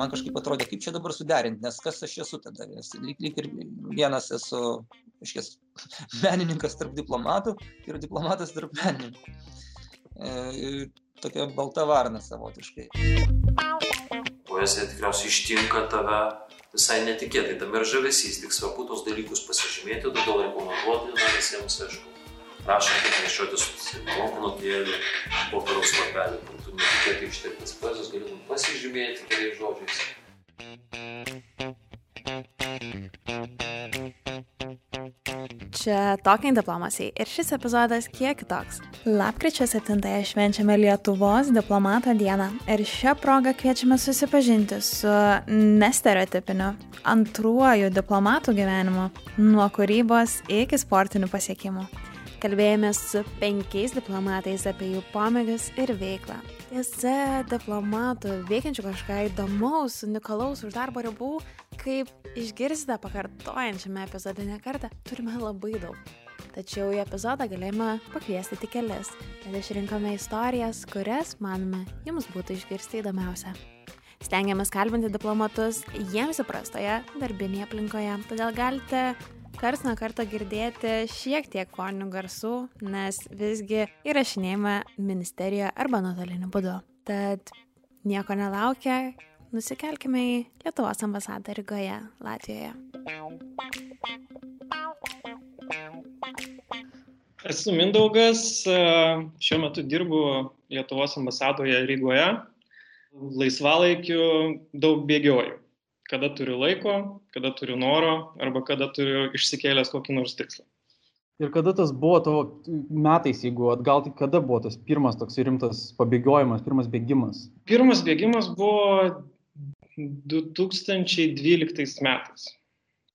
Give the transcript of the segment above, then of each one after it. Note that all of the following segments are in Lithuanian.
Man kažkaip atrodė, kaip čia dabar suderinti, nes kas aš esu tada. Nes lyg, lyg ir vienas esu, iškės, menininkas tarp diplomatų ir diplomatas tarp menininkų. E, tokia balta varna savotiškai. Poezija tikriausiai ištinka tave visai netikėtai, tam ir žavesys, tik svarbu tos dalykus pasižymėti, todėl rekomenduoju na, visiems, aišku, prašom tik nešiotis banknotėlį, popieriaus lapelį, kur tu netikėtai ištirtas poezijos galėtum pasižymėti keliais žodžiais. Čia Talking Diplomacy ir šis epizodas kiek kitoks. Lapkričio 7-ąją švenčiame Lietuvos diplomato dieną ir šią progą kviečiame susipažinti su nestereotipiniu antruoju diplomatų gyvenimu nuo kūrybos iki sportinių pasiekimų. Kalbėjome su penkiais diplomatais apie jų pomėgius ir veiklą. Tiesa, diplomatų veikiančių kažką įdomaus, unikalaus už darbo ribų, kaip išgirsite pakartojančiame epizode ne kartą, turime labai daug. Tačiau į epizodą galėjome pakviesti tik kelias, tad išrinkome istorijas, kurias, manome, jums būtų išgirsti įdomiausia. Stengiamės kalbinti diplomatus jiems įprastoje darbinėje aplinkoje, todėl galite karts nuo karto girdėti šiek tiek foninių garsų, nes visgi įrašinėjame ministerijoje arba nuotoliniu būdu. Tad nieko nelaukia, nusikelkime į Lietuvos ambasadą Rygoje, Latvijoje. Esu Mindaugas, šiuo metu dirbu Lietuvos ambasadoje Rygoje. Laisvalaikiu daug bėgioju kada turiu laiko, kada turiu noro arba kada turiu išsikėlęs kokį nors tikslą. Ir kada tas buvo tavo metais, jeigu atgal, tai kada buvo tas pirmas toks rimtas pabėgiojimas, pirmas bėgimas? Pirmas bėgimas buvo 2012 metais.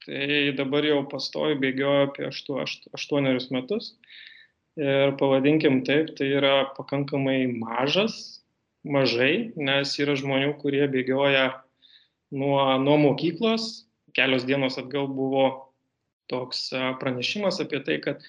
Tai dabar jau pastoju bėgioju apie 8 metus. Ir pavadinkim taip, tai yra pakankamai mažas, mažai, nes yra žmonių, kurie bėgioja nuo, nuo mokyklos. Kelios dienos atgal buvo toks pranešimas apie tai, kad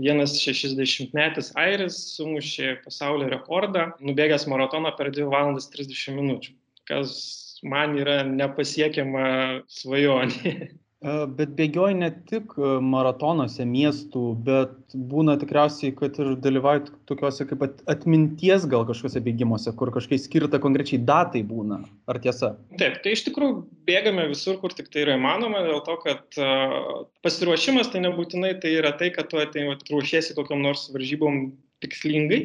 vienas 60-metis airis sumušė pasaulio rekordą, nubėgęs maratoną per 2 valandas 30 minučių, kas man yra nepasiekiama svajonė. Bet bėgioji ne tik maratonuose miestų, bet būna tikriausiai, kad ir dalyvauji tokiuose kaip atminties gal kažkokiuose bėgimuose, kur kažkaip skirta konkrečiai datai būna. Ar tiesa? Taip, tai iš tikrųjų bėgame visur, kur tik tai yra įmanoma, dėl to, kad uh, pasiruošimas tai nebūtinai tai yra tai, kad tu ateini, ruošiesi kokiam nors varžybom tikslingai.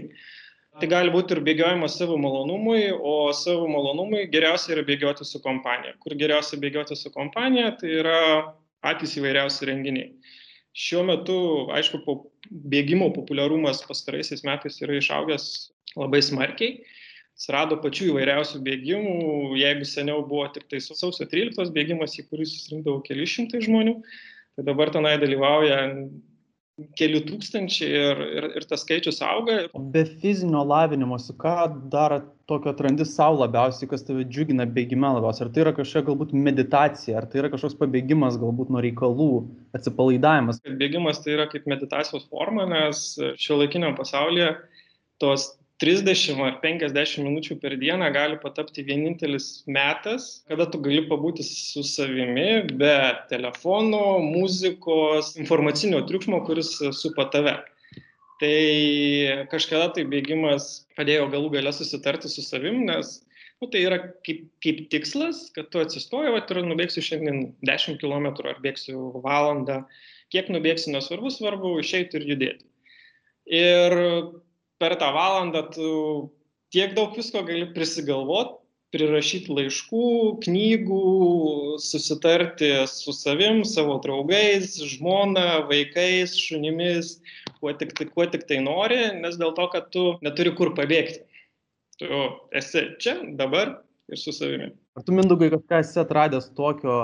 Tai gali būti ir bėgiojimas savo malonumui, o savo malonumui geriausia yra bėgioti su kompanija. Kur geriausia bėgioti su kompanija, tai yra patys įvairiausi renginiai. Šiuo metu, aišku, po bėgimo populiarumas pastaraisiais metais yra išaugęs labai smarkiai. Atsirado pačių įvairiausių bėgimų. Jeigu seniau buvo tik tai sausio 13 bėgimas, į kurį susirinkdavo keli šimtai žmonių, tai dabar tenai dalyvauja keli tūkstančiai ir, ir, ir tas skaičius auga. Be fizinio lavinimosi, ką dar tokio atrandi savo labiausiai, kas tave džiugina bėgime labiausiai? Ar tai yra kažkokia galbūt meditacija, ar tai yra kažkoks pabėgimas galbūt nuo reikalų, atsipalaidavimas? Bėgimas tai yra kaip meditacijos forma, nes šio laikinio pasaulyje tos 30 ar 50 minučių per dieną gali patapti vienintelis metas, kada tu gali pabūti su savimi be telefono, muzikos, informacinio triukšmo, kuris supa tave. Tai kažkada tai bėgimas padėjo galų gale susitarti su savim, nes nu, tai yra kaip, kaip tikslas, kad tu atsistoji ir nubėgsi šiandien 10 km ar bėgsiu valandą, kiek nubėgsi nesvarbu, svarbu išeiti ir judėti. Ir per tą valandą tu tiek daug visko gali prisigalvot, prirašyti laiškų, knygų, susitarti su savim, savo draugais, žmona, vaikais, šunimis, kuo tik, kuo tik tai nori, nes dėl to, kad tu neturi kur pabėgti. Tu esi čia, dabar ir su savimi. Ar tu, Mindaugai, kažką esi atradęs tokio,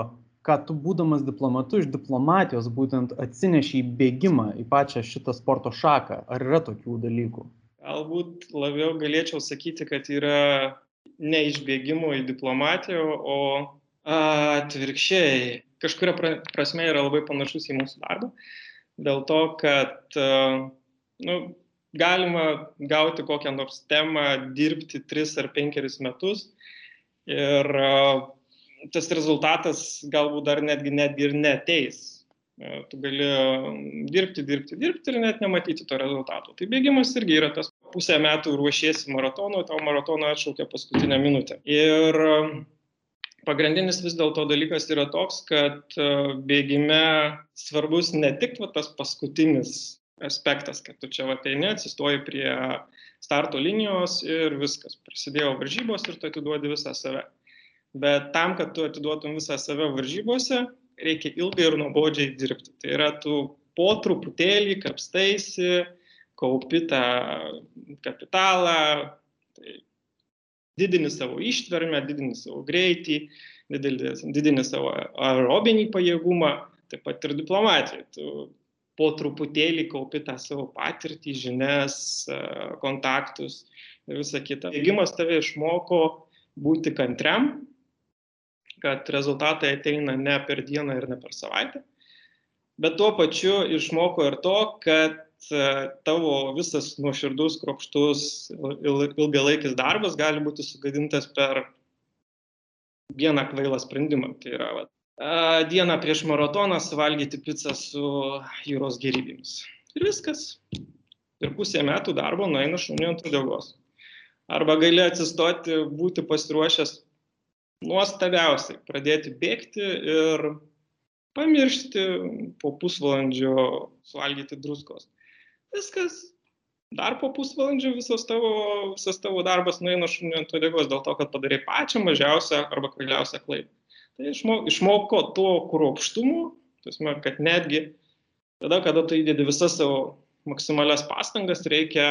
ką tu būdamas diplomatu iš diplomatijos būtent atsineši į bėgimą, į pačią šitą sporto šaką? Ar yra tokių dalykų? Galbūt labiau galėčiau sakyti, kad yra ne išbėgimo į diplomatiją, o atvirkščiai. Kažkuria prasme yra labai panašus į mūsų darbą. Dėl to, kad nu, galima gauti kokią nors temą, dirbti 3 ar 5 metus ir tas rezultatas galbūt dar netgi, netgi ir neteis. Tu gali dirbti, dirbti, dirbti ir net nematyti to rezultato. Tai bėgimas irgi yra tas pusę metų ruošiesi maratono, tau maratoną atšaukia paskutinę minutę. Ir pagrindinis vis dėlto dalykas yra toks, kad e, bėgime svarbus ne tik va, tas paskutinis aspektas, kad tu čia ateini, atsistoji prie starto linijos ir viskas, prasidėjo varžybos ir tu atiduodi visą save. Bet tam, kad tu atiduotum visą save varžybose, reikia ilgai ir nuobodžiai dirbti. Tai yra, tu po truputėlį kapstaisi, kaupi tą kapitalą, tai didini savo ištvermę, didini savo greitį, didini, savo aerobinį pajėgumą, taip pat ir diplomatiją. Tu po truputėlį kaupi tą savo patirtį, žinias, kontaktus ir visą kitą. Bėgimas tave išmoko būti kantriam, kad rezultatai ateina ne per dieną ir ne per savaitę, bet tuo pačiu išmoko ir to, kad E, tavo visas nuoširdus, kropštus, ilgalaikis darbas gali būti sugadintas per vieną kvailą sprendimą. Tai yra va, dieną prieš maratoną suvalgyti pizzą su jūros gerybėmis. Ir viskas. Ir pusė metų darbo nueina šuniu ant uodegos. Arba gali atsistoti, būti pasiruošęs nuostabiausiai, pradėti bėgti ir pamiršti po pusvalandžio suvalgyti druskos viskas. Dar po pusvalandžio visas tavo, visas tavo darbas nueina šuniu ant uodegos dėl to, kad padarai pačią mažiausią arba kvailiausią klaidą. Tai išmoko, išmoko to kruopštumo, tasme, kad netgi tada, kada tu įdedi visas savo maksimalias pastangas, reikia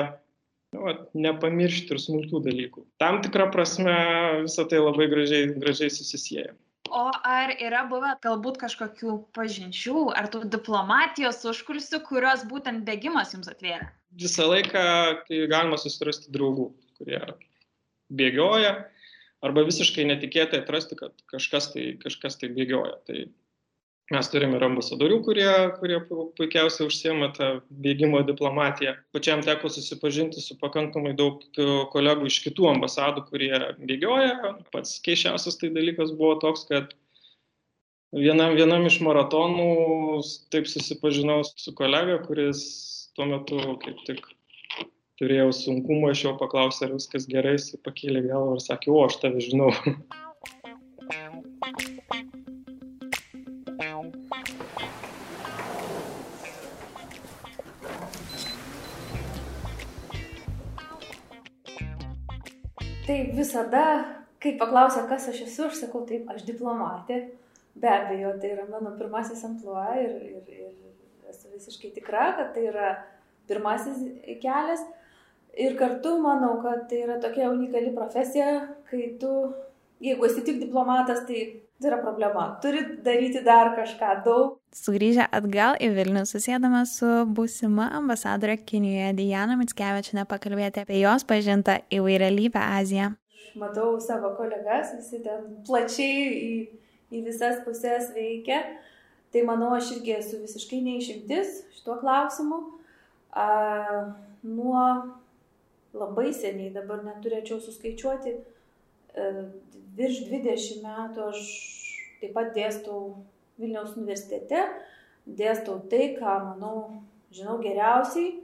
nu, nepamiršti ir smulkių dalykų. Tam tikrą prasme visą tai labai gražiai, gražiai susisieja. O ar yra buvę galbūt kažkokių pažinčių ar tų diplomatijos užkulsių, kurios būtent bėgimas jums atvėrė? Visą laiką galima susirasti draugų, kurie bėgioja, arba visiškai netikėtai atrasti, kad kažkas tai, kažkas tai bėgioja. Tai Mes turime ir ambasadorių, kurie, kurie puikiausiai užsiema tą bėgimo diplomatiją. Pačiam teko susipažinti su pakankamai daug kolegų iš kitų ambasadų, kurie bėgioja. Pats keišiausias tai dalykas buvo toks, kad vienam, vienam iš maratonų taip susipažinau su kolega, kuris tuo metu kaip tik turėjau sunkumų, aš jo paklausė, ar viskas gerai, jis pakėlė galvą ir sakė, o aš tave žinau. Tai visada, kai paklausia, kas aš esu, aš sakau, taip, aš diplomatė. Be abejo, tai yra mano pirmasis ampluo ir, ir, ir esu visiškai tikra, kad tai yra pirmasis kelias. Ir kartu manau, kad tai yra tokia unikali profesija, kai tu, jeigu esi tik diplomatas, tai Tai yra problema. Turi daryti dar kažką daug. Sugrįžę atgal į Vilnių, susėdame su būsima ambasadorė Kinijoje Diana Mitskevičinė pakalbėti apie jos pažintą įvairialybę Aziją. Matau savo kolegas, visi ten plačiai į, į visas pusės veikia. Tai manau, aš irgi esu visiškai neišimtis šituo klausimu. A, nuo labai seniai, dabar neturėčiau suskaičiuoti, virš 20 metų aš taip pat dėstau Vilniaus universitete, dėstau tai, ką manau žinau geriausiai,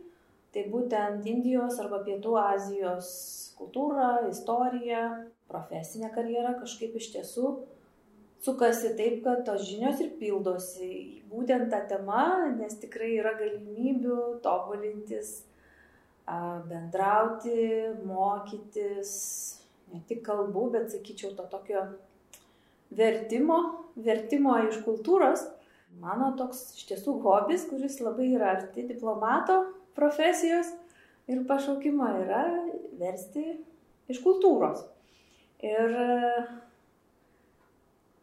tai būtent Indijos arba Pietų Azijos kultūra, istorija, profesinė karjera kažkaip iš tiesų sukasi taip, kad tos žinios ir pildosi būtent tą temą, nes tikrai yra galimybių tobulintis, bendrauti, mokytis, ne tik kalbų, bet sakyčiau to tokio vertimo, vertimo iš kultūros. Mano toks iš tiesų hobis, kuris labai yra arti diplomato profesijos ir pašaukimo yra versti iš kultūros. Ir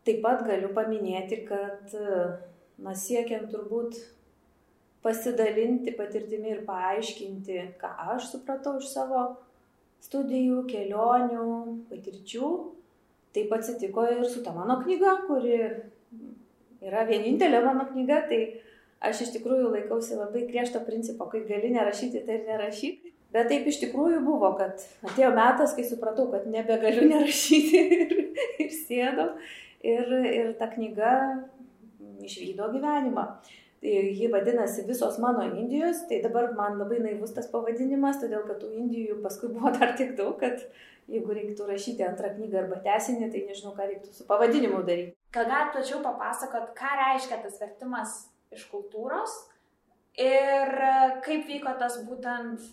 taip pat galiu paminėti, kad na, siekiant turbūt pasidalinti patirtimi ir paaiškinti, ką aš supratau iš savo studijų, kelionių, patirčių. Taip atsitiko ir su ta mano knyga, kuri yra vienintelė mano knyga, tai aš iš tikrųjų laikausi labai griežto principo, kai gali nerašyti, tai ir nerašyk. Bet taip iš tikrųjų buvo, kad atėjo metas, kai supratau, kad nebegaliu nerašyti ir, ir sėdau. Ir, ir ta knyga išvydo gyvenimą. Ji vadinasi Visos mano Indijos, tai dabar man labai naivus tas pavadinimas, todėl kad tų Indijų paskui buvo dar tiek daug, kad jeigu reiktų rašyti antrą knygą arba tesinį, tai nežinau, ką reiktų su pavadinimu daryti. Gal galite plačiau papasakot, ką reiškia tas vertimas iš kultūros ir kaip vyko tas būtent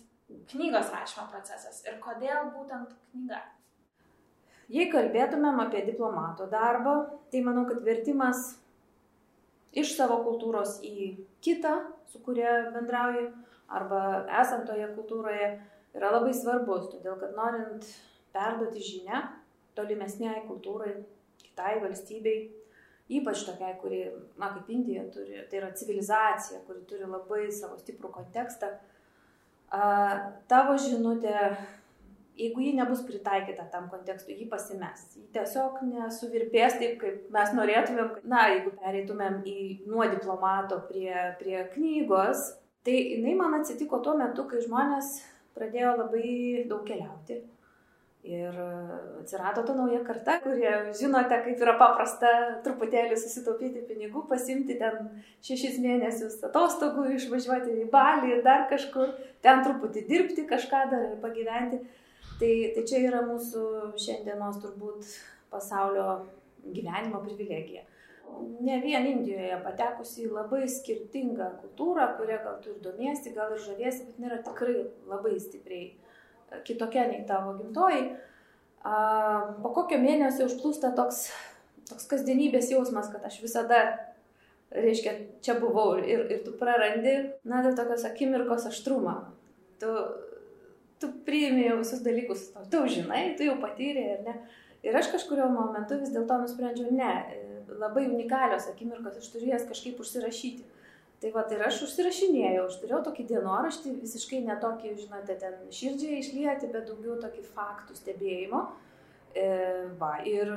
knygos rašymo procesas ir kodėl būtent knyga? Jei kalbėtumėm apie diplomato darbą, tai manau, kad vertimas iš savo kultūros į kitą, su kuria bendrauji, arba esant toje kultūroje, yra labai svarbus, todėl kad norint perduoti žinę tolimesniai kultūrai, kitai valstybei, ypač tokiai, kuri, na, kaip Indija turi, tai yra civilizacija, kuri turi labai savo stiprų kontekstą, tavo žinutė, jeigu ji nebus pritaikyta tam kontekstui, ji pasimes. Ji tiesiog nesuvirpės taip, kaip mes norėtumėm. Na, jeigu pereitumėm į, nuo diplomato prie, prie knygos, tai jinai man atsitiko tuo metu, kai žmonės pradėjo labai daug keliauti Ir e, atsirado ta nauja karta, kurie žinote, kaip yra paprasta truputėlį susitaupyti pinigų, pasimti ten šešis mėnesius atostogų, išvažiuoti į Balį ir dar kažkur, ten truputį dirbti, kažką dar pagyventi. Tai, tai čia yra mūsų šiandienos turbūt pasaulio gyvenimo privilegija. Ne vien Indijoje patekusi į labai skirtingą kultūrą, kurią gal tu ir domiesi, gal ir žaviesi, bet nėra tikrai labai stipriai kitokia nei tavo gimtoji, po kokio mėnesio užplūsta toks, toks kasdienybės jausmas, kad aš visada, reiškia, čia buvau ir, ir tu prarandi, na, tai tokios akimirkos aštrumą. Tu, tu priimi jau visus dalykus, tu žinai, tu jau patyrė ir ne. Ir aš kažkurio momentu vis dėlto nusprendžiau, ne, labai unikalios akimirkos, aš turiu jas kažkaip užsirašyti. Tai va, ir aš užsirašinėjau, aš turėjau tokį dienoraštį, visiškai netokį, žinote, ten širdžiai išlieti, bet daugiau tokį faktų stebėjimo. E, va, ir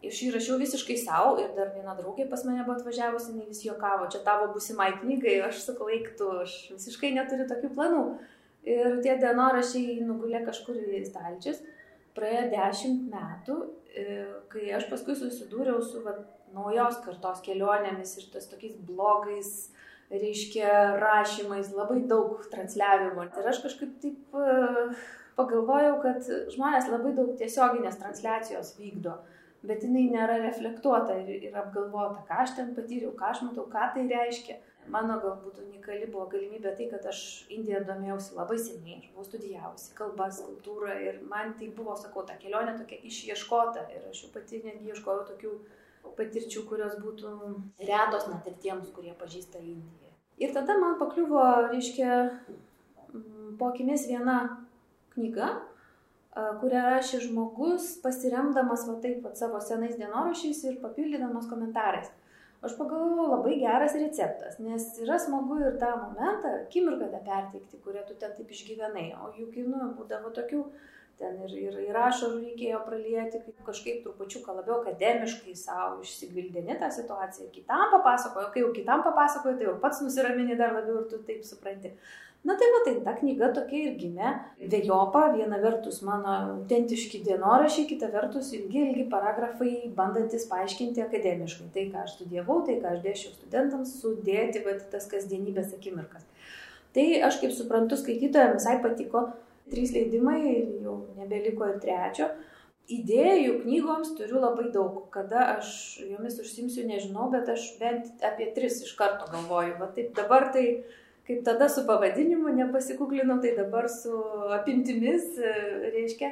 aš jį rašiau visiškai savo ir dar viena draugė pas mane buvo atvažiavusi, jinai vis juokavo, čia tavo busimai knygai, aš sakau, eiktų, aš visiškai neturiu tokių planų. Ir tie dienoraščiai nugulė kažkur į stalčius. Praėjo dešimt metų, e, kai aš paskui susidūriau su va, naujos kartos kelionėmis ir tas tokiais blogais, reiškia, rašymais, labai daug transliavimo. Ir aš kažkaip taip e, pagalvojau, kad žmonės labai daug tiesioginės transliacijos vykdo, bet jinai nėra reflektuota ir, ir apgalvota, ką aš ten patyriau, ką aš matau, ką tai reiškia. Mano galbūt unikali buvo galimybė tai, kad aš Indiją domėjausi labai seniai, aš buvau studijavusi kalbas, kultūrą ir man tai buvo, sakau, ta kelionė tokia išieškota ir aš jau pati netgi ieškojau tokių patirčių, kurios būtų retos net ir tiems, kurie pažįsta Indiją. Ir tada man pakliuvo, reiškia, po akimis viena knyga, kurią rašė žmogus, pasiremdamas va taip pat savo senais dienorašiais ir papildydamas komentarais. Aš pagalvojau, labai geras receptas, nes yra smagu ir tą momentą, akimirką tą perteikti, kurią tu ten taip išgyvenai. O juk, nu, būdavo tokių ten ir, ir, ir ašarų reikėjo pralieti, kažkaip trupučiuką labiau akademiškai savo išsigvildini tą situaciją, kitam papasakoju, kai jau kitam papasakoju, tai jau pats nusiramini dar labiau ir tu taip supranti. Na tai matai, ta knyga tokia ir gimė, vėjopa, viena vertus mano autentiški dienorašiai, kita vertus ilgi, ilgi paragrafai, bandantis paaiškinti akademiškai tai, ką aš studijavau, tai, ką aš dėšiau studentams, sudėti va, tas kasdienybės akimirkas. Tai aš kaip suprantu, skaitytojams visai patiko, trys leidimai jau nebeliko ir trečio. Idėjų knygoms turiu labai daug. Kada aš jomis užsimsiu, nežinau, bet aš bent apie tris iš karto galvoju. Va taip dabar tai, kaip tada su pavadinimu nepasikuklinau, tai dabar su apimtimis, reiškia,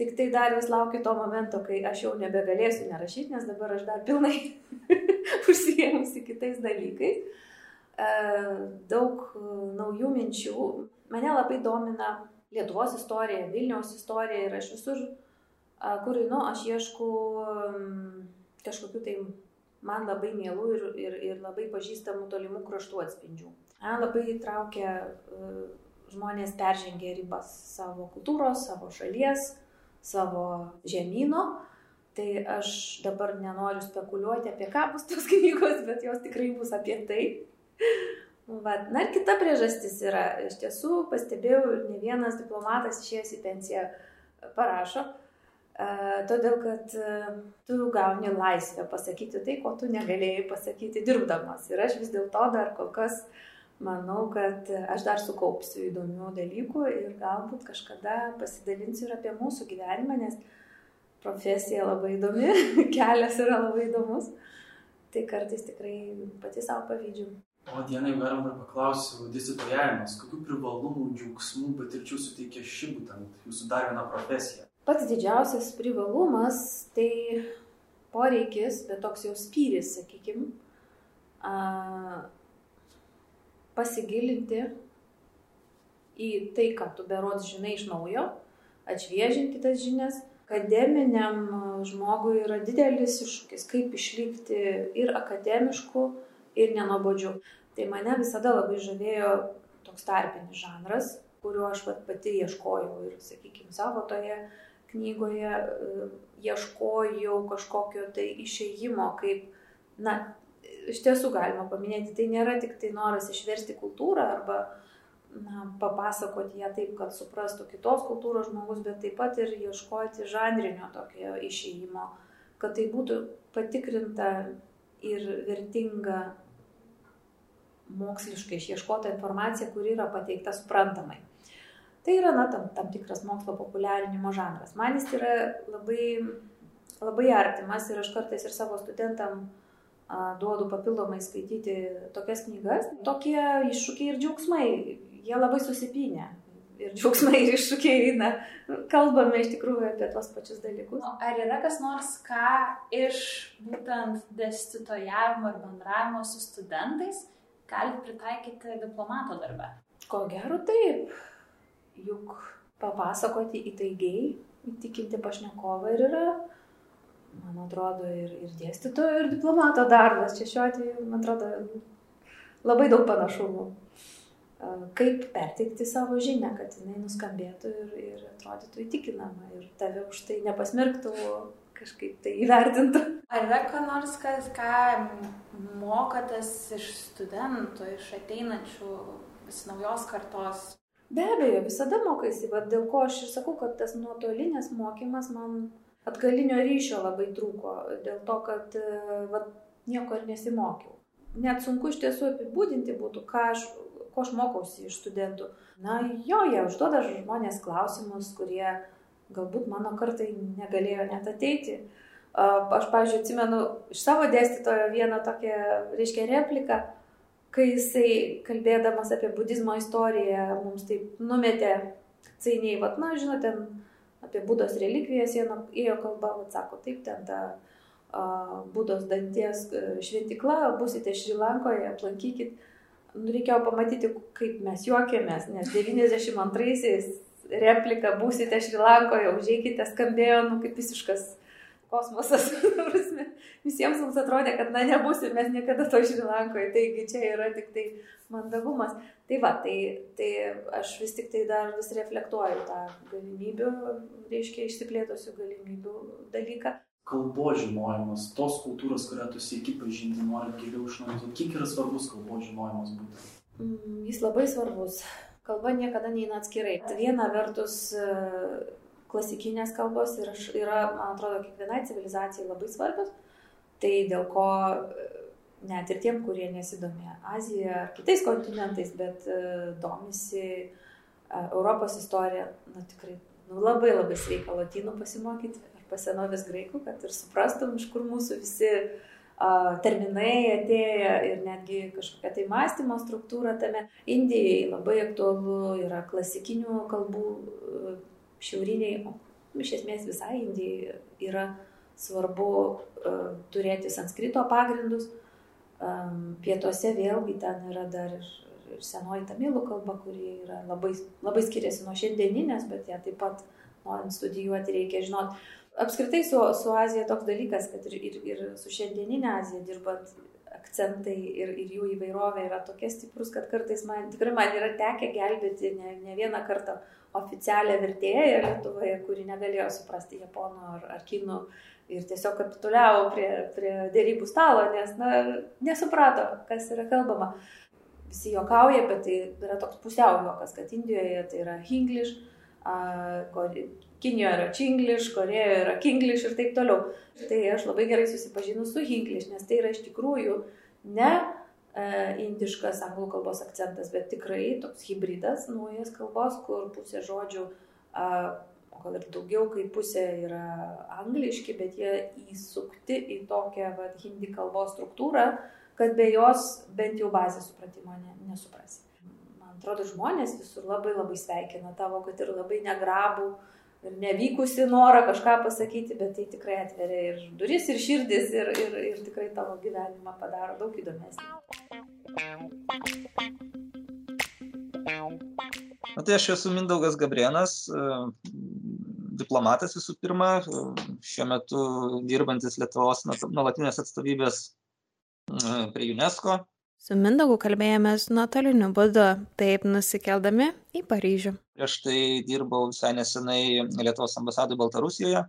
tik tai dar vis laukiu to momento, kai aš jau nebegalėsiu nerašyti, nes dabar aš dar pilnai užsijėmusi kitais dalykais. E, daug naujų minčių. Mane labai domina Lietuvos istorija, Vilniaus istorija ir aš visur, kur einu, aš iešku kažkokiu tai man labai mielų ir, ir, ir labai pažįstamų tolimų kraštų atspindžių. Man labai įtraukia žmonės peržengė ribas savo kultūros, savo šalies, savo žemynų. Tai aš dabar nenoriu spekuliuoti, apie ką bus tos knygos, bet jos tikrai bus apie tai. Va, na ir kita priežastis yra, iš tiesų pastebėjau, ne vienas diplomatas išėjęs į pensiją parašo, todėl kad tu gauni laisvę pasakyti tai, ko tu negalėjai pasakyti dirbdamas. Ir aš vis dėlto dar kol kas manau, kad aš dar sukaupsiu įdomių dalykų ir galbūt kažkada pasidalinsiu ir apie mūsų gyvenimą, nes profesija labai įdomi, kelias yra labai įdomus. Tai kartais tikrai pati savo pavydžiu. O Diena, jeigu galima dar paklausiu, dėstytojavimas, kokių privalumų, džiaugsmų, patirčių suteikia ši būtent jūsų dar viena profesija? Pats didžiausias privalumas tai poreikis, bet toks jau spyris, sakykime, pasigilinti į tai, ką tu berods žinai iš naujo, atšviežinti tas žinias. Akademiniam žmogui yra didelis iššūkis, kaip išlikti ir akademišku, ir nenobodžiu. Tai mane visada labai žavėjo toks tarpinis žanras, kuriuo aš pat pati ieškojau ir, sakykime, savo toje knygoje e, ieškojau kažkokio tai išėjimo, kaip, na, iš tiesų galima paminėti, tai nėra tik tai noras išversti kultūrą arba na, papasakoti ją taip, kad suprastų kitos kultūros žmogus, bet taip pat ir ieškoti žanrinio tokio išėjimo, kad tai būtų patikrinta ir vertinga moksliškai išieškota informacija, kuri yra pateikta suprantamai. Tai yra na, tam, tam tikras mokslo populiarinimo žanras. Man jis yra labai, labai artimas ir aš kartais ir savo studentam duodu papildomai skaityti tokias knygas. Tokie iššūkiai ir džiaugsmai, jie labai susipinę. Ir džiaugsmai ir iššūkiai eina. Kalbame iš tikrųjų apie tos pačius dalykus. Ar yra kas nors, ką iš būtent dėstytojavimo ir bendravimo su studentais galit pritaikyti diplomato darbe? Ko gero taip. Juk papasakoti įtaigiai, įtikinti pašnekovą ir yra, man atrodo, ir, ir dėstytojo, ir diplomato darbas. Čia šiuo atveju, man atrodo, labai daug panašumų. Kaip perteikti savo žinią, kad jinai nuskambėtų ir, ir atrodytų įtikinama ir tave už tai nepasmerktų kažkaip tai įvertintų. Ar yra ką nors, kas, ką mokotės iš studentų, iš ateinančių vis naujos kartos? Be abejo, visada mokaiesi, bet dėl ko aš ir sakau, kad tas nuotolinės mokymas man atgalinio ryšio labai trūko, dėl to, kad va, nieko ir nesimokiau. Net sunku iš tiesų apibūdinti būtų, ką aš, ko aš mokausi iš studentų. Na, jo, jie užduoda žmonės klausimus, kurie galbūt mano kartai negalėjo net ateiti. Aš, pavyzdžiui, atsimenu iš savo dėstytojo vieną tokią, reiškia, repliką, kai jisai, kalbėdamas apie budizmo istoriją, mums taip numetė, cainiai, vad, na, žinote, apie būdos relikvijas ėjo kalba, vad, sako, taip, ten ta būdos danties e, šventikla, busite Šrilankoje, aplankykit. Nu, reikėjo pamatyti, kaip mes juokėmės, nes 92-aisiais replika, būsite Šrilankoje, užėjkite, skambėjo, nu, kaip visiškas kosmosas. Visiems mums atrodė, kad, na, nebūsim mes niekada to Šrilankoje, taigi čia yra tik tai mandagumas. Tai va, tai, tai aš vis tik tai dar vis reflektuoju tą galimybių, reiškia, išsiplėtosių galimybių dalyką. Kalbos žinojimas, tos kultūros, kurią tu sieki pažinti, nori giliau išnaudoti, kiek yra svarbus kalbos žinojimas būtent? Mm, jis labai svarbus kalba niekada neina atskirai. Viena vertus klasikinės kalbos yra, yra, man atrodo, kiekvienai civilizacijai labai svarbios. Tai dėl ko e, net ir tiem, kurie nesidomė Aziją ar kitais kontinentais, bet uh, domisi uh, Europos istorija, na tikrai nu, labai labai sveika latynų pasimokyti ar pasenovės graikų, kad ir suprastum, iš kur mūsų visi uh, terminai atėję ir netgi kažkokia tai mąstymo struktūra tame. Indijai labai aktualu yra klasikinių kalbų šiauriniai, o iš esmės visai Indijai yra svarbu uh, turėti sanskrito pagrindus. Um, pietuose vėlgi ten yra dar ir, ir senoji tamilų kalba, kuri yra labai, labai skiriasi nuo šiandieninės, bet ją taip pat norint studijuoti reikia žinoti apskritai su, su Azija toks dalykas, kad ir, ir, ir su šiandieninė Azija dirbant akcentai ir, ir jų įvairovė yra tokie stiprus, kad kartais man tikrai man yra tekę gelbėti ne, ne vieną kartą oficialią vertėją Lietuvoje, kuri negalėjo suprasti japonų ar, ar kinų ir tiesiog kapituliavo prie, prie dėrybų stalo, nes na, nesuprato, kas yra kalbama. visi juokauja, bet tai yra toks pusiau juokas, kad Indijoje tai yra Hinglish, Kinijoje yra Chinglish, Korejoje yra Kinglish ir taip toliau. Tai aš labai gerai susipažinu su Hinglish, nes tai yra iš tikrųjų ne e, indiškas anglų kalbos akcentas, bet tikrai toks hybridas naujas kalbos, kur pusė žodžių, a, gal ir daugiau kaip pusė yra angliški, bet jie įsukti į tokią va, hindi kalbos struktūrą, kad be jos bent jau bazės supratimo ne, nesuprasi. Man atrodo, žmonės visur labai labai sveikina tavo, kad ir labai negrabų ir nevykusi norą kažką pasakyti, bet tai tikrai atveria ir duris, ir širdis, ir, ir, ir tikrai tavo gyvenimą padaro daug įdomesnį. Na tai aš esu Mindaugas Gabrienas, diplomatas visų pirma, šiuo metu dirbantis Lietuvos nuolatinės atstovybės prie UNESCO Su Mindaugu kalbėjomės nuotoliniu būdu, taip nusikeldami į Paryžių. Prieš tai dirbau visai nesenai Lietuvos ambasadui Baltarusijoje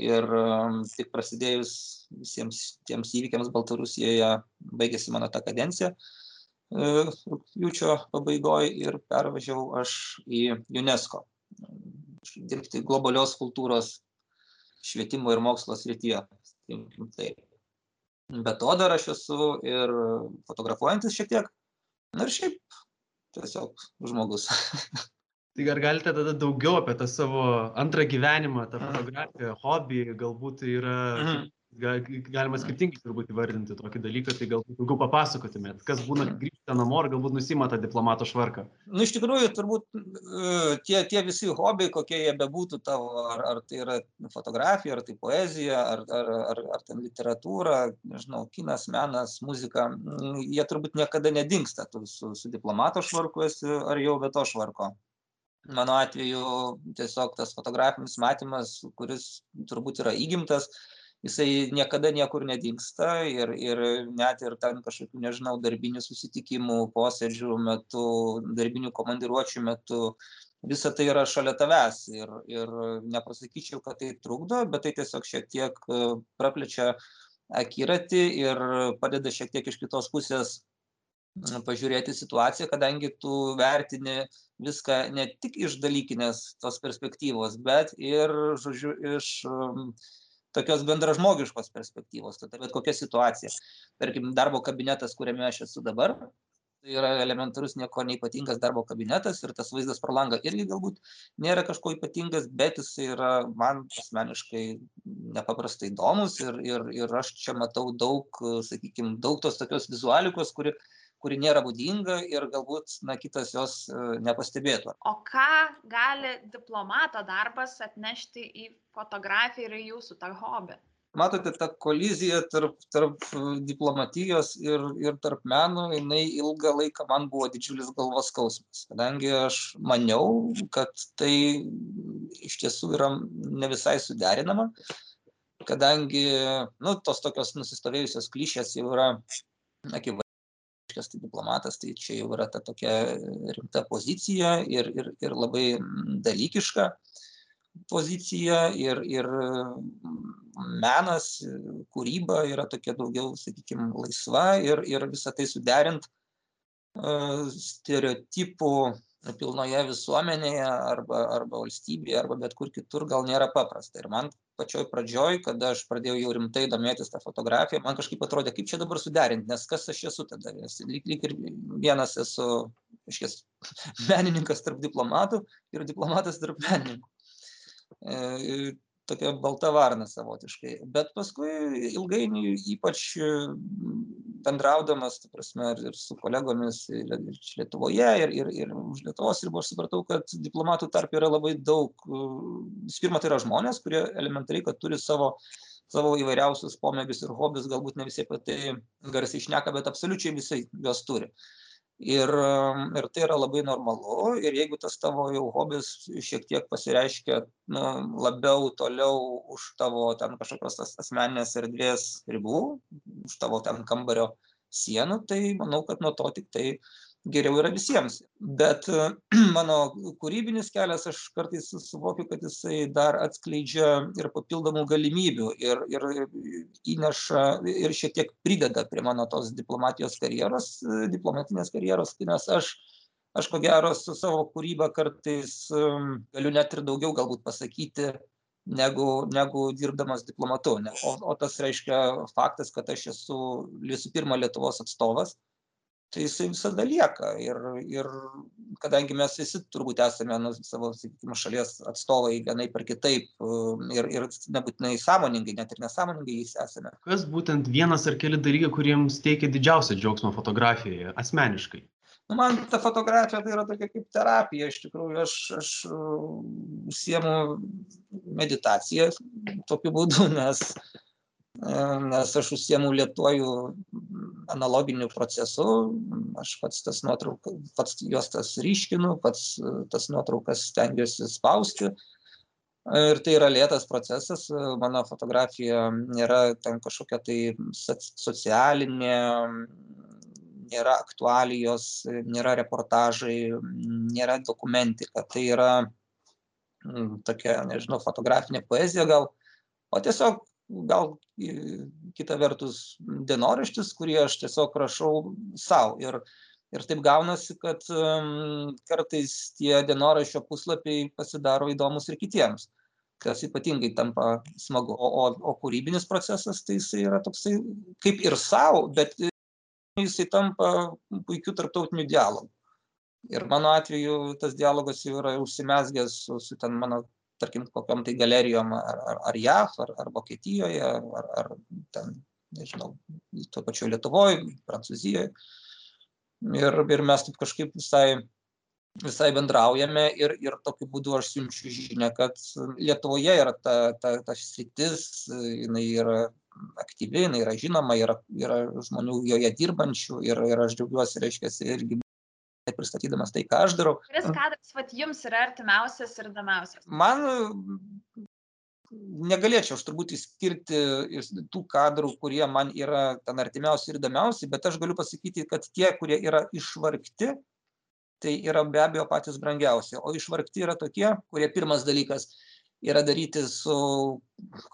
ir um, tik prasidėjus visiems tiems įvykiams Baltarusijoje baigėsi mano ta kadencija e, rūpjūčio pabaigoje ir pervažiavau aš į UNESCO dirbti globalios kultūros švietimo ir mokslo srityje. Taip be to dar aš esu ir fotografuojantis šiek tiek. Na ir šiaip tiesiog žmogus. Tai ar galite tada daugiau apie tą savo antrą gyvenimą, tą fotografiją, hobį, galbūt tai yra mhm galima skirtingai turbūt įvardinti tokį dalyką, tai galbūt daugiau papasakotumėt, kas būna, kai grįžta namo ir galbūt nusima tą diplomato švarką. Na, nu, iš tikrųjų, turbūt e, tie, tie visi hobiai, kokie jie bebūtų tavo, ar, ar tai yra fotografija, ar tai poezija, ar, ar, ar, ar ten literatūra, nežinau, kinas, menas, muzika, jie turbūt niekada nedingsta, tu su, su diplomato švarku esi, ar jau be to švarko. Mano atveju tiesiog tas fotografinis matymas, kuris turbūt yra įgimtas, jisai niekada niekur nedingsta ir ir net ir ten kažkokių nežinau darbinių susitikimų posėdžių metu darbinių komandiruočių metu visa tai yra šalia tavęs ir ir nepasakyčiau kad tai trukdo bet tai tiesiog šiek tiek e, praplečia akiratį ir padeda šiek tiek iš kitos pusės pažiūrėti situaciją, kadangi tu vertini viską ne tik iš dalykinės tos perspektyvos, bet ir, žodžiu, iš tokios bendražmogiškos perspektyvos, tada bet kokia situacija. Tarkim, darbo kabinetas, kuriame aš esu dabar, tai yra elementarus nieko neipatingas darbo kabinetas ir tas vaizdas pro langą irgi galbūt nėra kažko ypatingas, bet jis yra man asmeniškai nepaprastai įdomus ir, ir, ir aš čia matau daug, sakykime, daug tos tokios vizualikos, kuri kuri nėra būdinga ir galbūt na, kitas jos e, nepastebėtų. O ką gali diplomato darbas atnešti į fotografiją ir į jūsų tą hobį? Matote, ta kolizija tarp, tarp diplomatijos ir, ir tarp meno, jinai ilgą laiką man buvo didžiulis galvos skausmas, kadangi aš maniau, kad tai iš tiesų yra ne visai suderinama, kadangi, nu, tos tokios nusistovėjusios klišės jau yra akivaizdžios reiškias tai diplomatas, tai čia jau yra ta tokia rimta pozicija ir, ir, ir labai dalykiška pozicija ir, ir menas, kūryba yra tokia daugiau, sakykime, laisva ir, ir visą tai suderint stereotipų pilnoje visuomenėje arba, arba valstybėje arba bet kur kitur gal nėra paprasta. Ir man pačioj pradžioj, kada aš pradėjau jau rimtai domėtis tą fotografiją, man kažkaip atrodė, kaip čia dabar suderinti, nes kas aš esu tada. Nes lyg, lyg ir vienas esu, iškės, menininkas tarp diplomatų ir diplomatas tarp menininkų. E, tokia balta varna savotiškai. Bet paskui ilgainiui, ypač bendraudamas, ta prasme, ir, ir su kolegomis ir, ir Lietuvoje, ir, ir, ir už Lietuvos ribų, aš supratau, kad diplomatų tarp yra labai daug. Visų pirma, tai yra žmonės, kurie elementariai, kad turi savo savo įvairiausius pomėgius ir hobius, galbūt ne visi apie tai garsiai išneka, bet absoliučiai visi juos turi ir ir tai yra labai normalu. Ir jeigu tas tavo jau hobis šiek tiek pasireiškia nu labiau toliau už tavo ten kažkokios tas asmeninės erdvės ribų už tavo ten kambario sienų tai manau kad nuo to tiktai geriau yra visiems. Bet mano kūrybinis kelias, aš kartais suvokiu, kad jisai dar atskleidžia ir papildomų galimybių ir, ir įneša ir šiek tiek prideda prie mano tos diplomatijos karjeros, diplomatinės karjeros, nes aš aš ko gero su savo kūryba kartais galiu net ir daugiau galbūt pasakyti negu, negu dirbdamas diplomatu. O, o tas reiškia faktas, kad aš esu visų pirma Lietuvos atstovas, tai jisai visada lieka. Ir, ir kadangi mes visi turbūt esame nu, savo, sakykime, šalies atstovai vienai per kitaip ir, ir nebūtinai sąmoningai, net ir nesąmoningai jais esame. Kas būtent vienas ar keli dalykai, kuriems teikia didžiausią džiaugsmą fotografijoje, asmeniškai? Nu, man ta fotografija tai yra tokia kaip terapija, iš tikrųjų aš, aš užsiemu meditaciją tokiu būdu, nes, nes aš užsiemu lietuoju analoginiu procesu, aš pats tas nuotraukas, pats juos tas ryškinu, pats tas nuotraukas stengiuosi spausti. Ir tai yra lėtas procesas, mano fotografija nėra ten kažkokia tai socialinė, nėra aktualijos, nėra reportažai, nėra dokumentika. Tai yra mm, tokia, nežinau, fotografinė poezija gal, o tiesiog gal kita vertus dienoraštis, kurį aš tiesiog rašau savo. Ir, ir taip gaunasi, kad um, kartais tie dienoraščio puslapiai pasidaro įdomus ir kitiems kas ypatingai tampa smagu. O, o, o kūrybinis procesas, tai jisai yra toksai kaip ir savo, bet jisai tampa puikiu tarptautiniu dialogu. Ir mano atveju tas dialogas jau yra užsimesgęs su, su ten mano, tarkim, kokiam tai galerijom ar, ar, ar JAV, ar, ar Vokietijoje, ar, ar ten, nežinau, tuo pačiu Lietuvoje, Prancūzijoje. Ir, ir mes taip kažkaip visai, visai bendraujame ir, ir tokiu būdu aš siunčiu žinę, kad Lietuvoje yra ta, ta, ta sritis, jinai yra aktyvi, jinai yra žinoma, yra, yra žmonių joje dirbančių ir, ir aš džiaugiuosi, reiškia, irgi pristatydamas tai, ką aš darau. Kuris kadras vat, jums yra artimiausias ir įdomiausias? Man negalėčiau aš turbūt įskirti tų kadrų, kurie man yra ten artimiausi ir įdomiausi, bet aš galiu pasakyti, kad tie, kurie yra išvargti, tai yra be abejo patys brangiausi. O išvargti yra tokie, kurie pirmas dalykas yra daryti su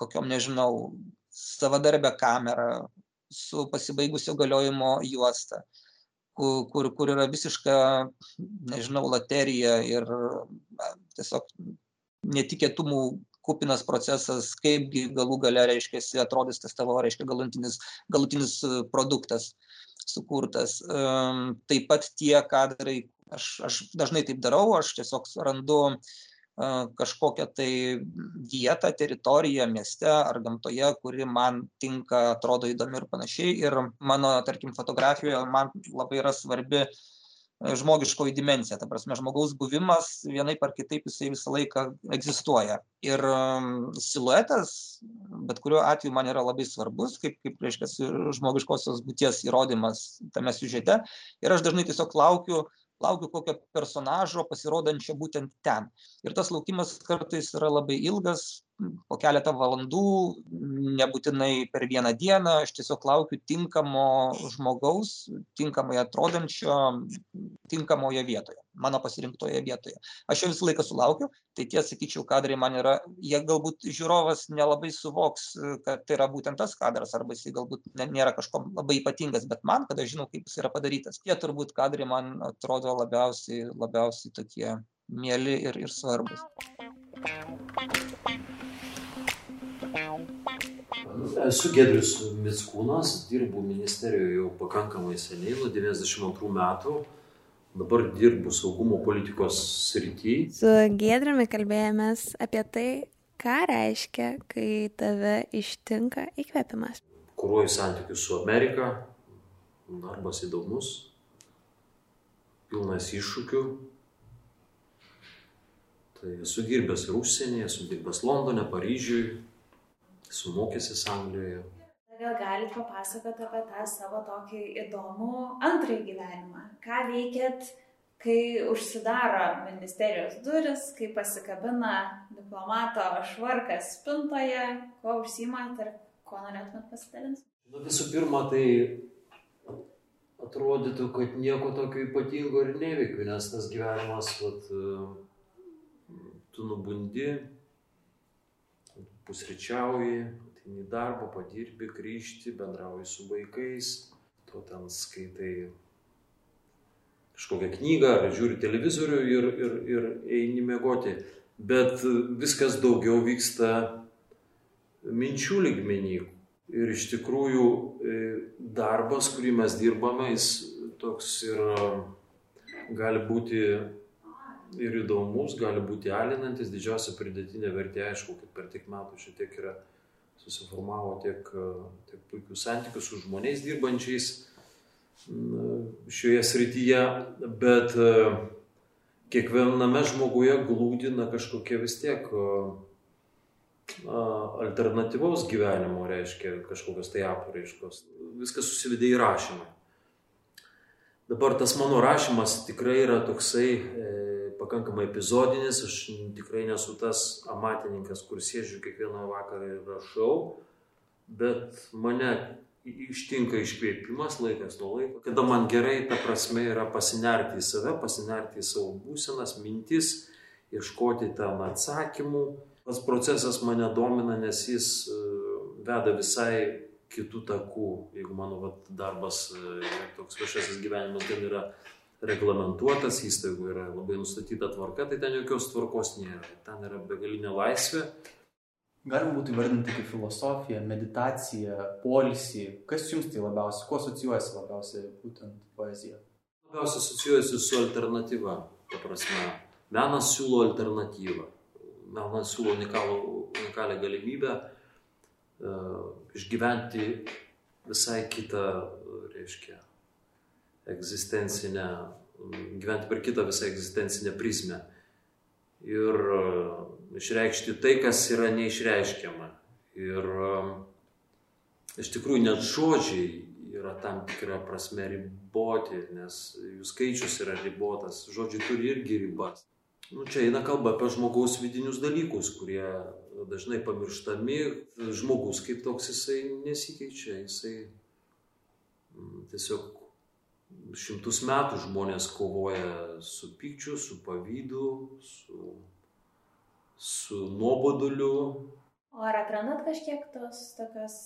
kokiom, nežinau, savadarbę kamerą su pasibaigusio galiojimo juosta, kur, kur, yra visiška, nežinau, loterija ir tiesiog netikėtumų kupinas procesas, kaipgi galų gale, reiškia, atrodys tas tavo, reiškia, galutinis, galutinis produktas sukurtas. Taip pat tie kadrai, aš, aš dažnai taip darau, aš tiesiog randu kažkokią tai vietą, teritoriją mieste ar gamtoje, kuri man tinka, atrodo įdomi ir panašiai. Ir mano, tarkim, fotografijoje man labai yra svarbi žmogiškoji dimencija, ta prasme, žmogaus buvimas vienaip ar kitaip jisai visą laiką egzistuoja. Ir siluetas, bet kuriuo atveju man yra labai svarbus, kaip, kaip reiškia, žmogiškosios būties įrodymas tame siužete. Ir aš dažnai tiesiog laukiu laukiu kokio personažo pasirodančio būtent ten. Ir tas laukimas kartais yra labai ilgas, po keletą valandų, nebūtinai per vieną dieną, aš tiesiog laukiu tinkamo žmogaus, tinkamai atrodančio, tinkamoje vietoje, mano pasirinktoje vietoje. Aš jo visą laiką sulaukiu, tai tie, sakyčiau, kadrai man yra, jie galbūt žiūrovas nelabai suvoks, kad tai yra būtent tas kadras, arba jisai galbūt nėra kažko labai ypatingas, bet man, kada žinau, kaip jis yra padarytas, tie turbūt kadrai man atrodo labiausiai, labiausiai tokie mėly ir, ir svarbus. Esu Gedrius Mitskūnas, dirbu ministerijoje jau pakankamai seniai, nuo 92 metų. Dabar dirbu saugumo politikos srityje. Su Gedriumi kalbėjomės apie tai, ką reiškia, kai tave ištinka įkvėpimas. Kuruoju santykius su Amerika, darbas įdomus, pilnas iššūkių. Tai esu dirbęs ir užsienyje, esu dirbęs Londone, Paryžiuje, esu mokęsis Anglijoje. Gal galite papasakoti apie tą savo tokį įdomų antrąjį gyvenimą? Ką veikėt, kai užsidaro ministerijos duris, kai pasikabina diplomato švarkas spintoje, kuo užsimat ir ko norėtumėt pasidalinti? Nu, visų pirma, tai atrodytų, kad nieko tokio ypatingo ir neveikiu, nes tas gyvenimas, vat, tu nubundi, pusryčiauji, ateini į darbą, padirbi, grįžti, bendrauji su vaikais, tu ten skaitai kažkokią knygą ar žiūri televizorių ir, ir, ir eini mėgoti. Bet viskas daugiau vyksta minčių lygmenį. Ir iš tikrųjų e, darbas, kurį mes dirbame, jis toks ir gali būti ir įdomus, gali būti alinantis, didžiausia pridėtinė vertė, aišku, kad per tiek metų šitiek yra susiformavo tiek, tiek puikių santykių su žmonės dirbančiais šioje srityje, bet e, kiekviename žmoguje glūdina kažkokie vis tiek alternatyvaus gyvenimo, reiškia kažkokios tai apraiškos. Viskas susivedė į rašymą. Dabar tas mano rašymas tikrai yra toksai e, pakankamai epizodinis, aš tikrai nesu tas amatininkas, kur sėdžiu kiekvieną vakarą ir rašau, bet mane ištinka iškvėpimas laikas nuo laiko, kada man gerai, ta prasme, yra pasinerti į save, pasinerti į savo būsenas, mintis, ieškoti tam atsakymų. Tas procesas mane domina, nes jis e, veda visai kitų takų. Jeigu mano vat, darbas, e, toks viešasis gyvenimas gan yra reglamentuotas, įstaigų yra labai nustatyta tvarka, tai ten jokios tvarkos nėra. Ten yra begalinė laisvė galima būtų įvardinti kaip filosofiją, meditaciją, polisį. Kas jums tai labiausiai, kuo asocijuojasi labiausiai būtent poezija? Labiausiai asocijuojasi su alternatyva. Ta prasme, menas siūlo alternatyvą. Menas siūlo unikalų, unikalią galimybę uh, išgyventi visai kitą, reiškia, egzistencinę, gyventi per kitą visą egzistencinę prizmę. Ir uh, išreikšti tai, kas yra neišreiškiama. Ir um, iš tikrųjų net žodžiai yra tam tikra prasme riboti, nes jų skaičius yra ribotas. Žodžiai turi irgi ribas. Nu, čia eina kalba apie žmogaus vidinius dalykus, kurie dažnai pamirštami. Žmogus kaip toks jisai nesikeičia, jisai mm, tiesiog šimtus metų žmonės kovoja su pykčiu, su pavydu, su su nuoboduliu. O ar atrandat kažkiek tos tokios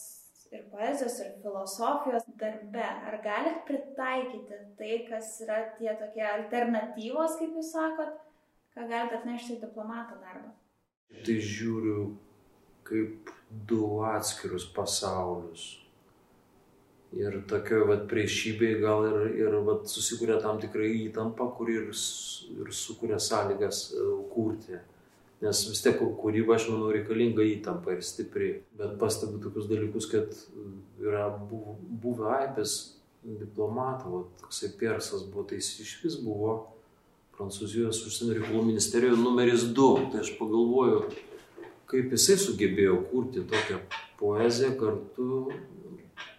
ir poezijos, ir filosofijos darbe? Ar galit pritaikyti tai, kas yra tie tokie alternatyvos, kaip jūs sakot, ką galite atnešti į diplomato darbą? Tai žiūriu kaip du atskirus pasaulius. Ir tokio vat, priešybėje gal ir, ir vat, susikuria tam tikrai įtampa, kuri ir, ir sukuria sąlygas e, kurti. Nes vis tiek kūryba, aš manau, reikalinga įtampa ir stipri. Bet pastebiu tokius dalykus, kad yra buvę aibės diplomatų, toksai persas buvo, tai jis iš vis buvo Prancūzijos užsienio reikalų ministerijoje numeris 2. Tai aš pagalvoju, kaip jisai sugebėjo kurti tokią poeziją kartu,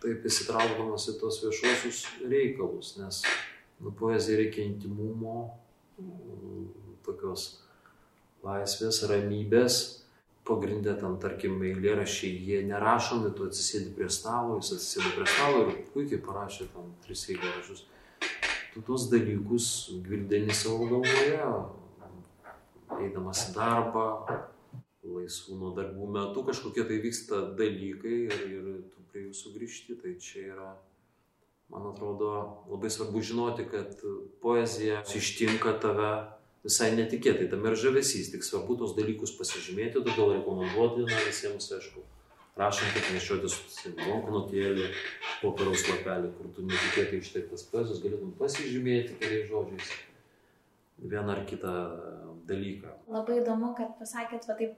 taip įsitraukdamas į tos viešuosius reikalus, nes nu, poezija reikia intimumo, tokios laisvės, ramybės. Pagrindė ten, tarkim, eilėrašiai, jie nerašomi, tu atsisėdi prie stalo, jis atsisėdi prie stalo ir puikiai parašė tam tris eilėrašius. Tu tuos dalykus gvildeni savo galvoje, eidamas į darbą, laisvų nuo darbų metu kažkokie tai vyksta dalykai ir, ir tu prie jų sugrįžti. Tai čia yra, man atrodo, labai svarbu žinoti, kad poezija ištinka tave visai netikėtai, tam ir žavesys, tik svarbu tos dalykus pasižymėti, todėl rekomenduotina visiems, aišku, rašant, kad nešiotis banknotėlį, popieriaus lapelį, kur tu netikėtai išteiktas poezijos galėtum pasižymėti keliais žodžiais vieną ar kitą dalyką. Labai įdomu, kad pasakėt, va taip,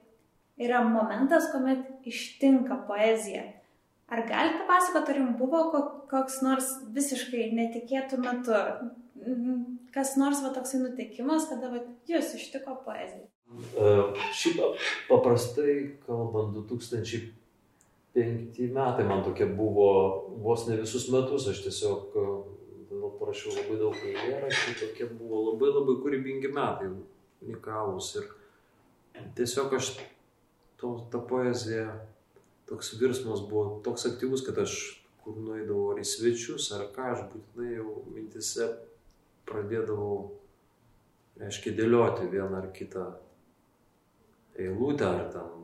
yra momentas, kuomet ištinka poezija. Ar galite papasakoti, ar jums buvo koks nors visiškai netikėtų metu, kas nors va toksai nutikimas, kada va, jūs ištiko poezija? Uh, šiaip paprastai kalbant, 2005 metai man tokie buvo vos ne visus metus, aš tiesiog uh, parašiau labai daug eilėraščių, tokie buvo labai labai kūrybingi metai, unikalūs ir tiesiog aš to, ta poezija toks virsmas buvo toks aktyvus, kad aš kur nueidavau ar į svečius, ar ką, aš būtinai jau mintise pradėdavau, reiškia, dėlioti vieną ar kitą eilutę, ar ten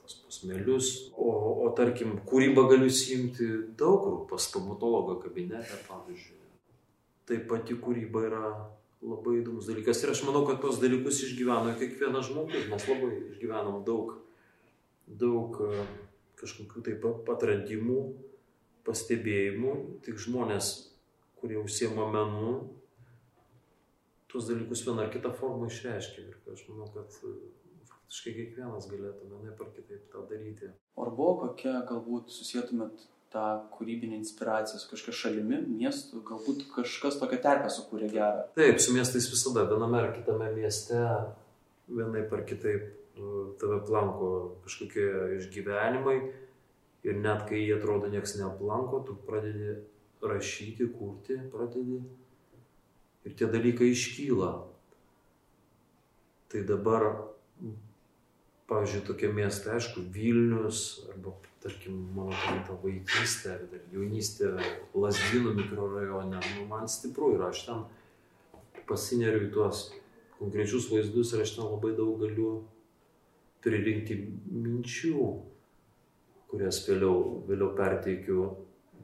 tos pasmelius. O, o tarkim, kūrybą galiu įsijungti daug kur, pas stomatologo kabinete, pavyzdžiui. Tai pati kūryba yra labai įdomus dalykas. Ir aš manau, kad tos dalykus išgyveno kiekvienas žmogus. Mes labai išgyvenom daug, daug e, kažkokių taip atradimų, pastebėjimų. Tik žmonės, kurie užsiema menu, tuos dalykus vieną ar kitą formą išreiškia. Ir aš manau, kad e, faktiškai kiekvienas galėtų vienaip ar kitaip tą daryti. Ar buvo kokia, galbūt susijėtumėt tą kūrybinę inspiraciją su kažkokia šalimi, miestu, galbūt kažkas tokią terpę sukūrė gerą. Taip, su miestais visada, viename ar kitame mieste, vienaip ar kitaip tave planko kažkokie išgyvenimai ir net kai jie atrodo nieks neaplanko, tu pradedi rašyti, kurti, pradedi ir tie dalykai iškyla. Tai dabar, pavyzdžiui, tokie miestai, aišku, Vilnius arba tarkim, mano ta vaikystė, dar jaunystė Lasdynų mikrorajone, nu, man stipru ir aš ten pasineriu į tuos konkrečius vaizdus ir aš ten labai daug galiu pririnkti minčių, kurias vėliau, vėliau perteikiu.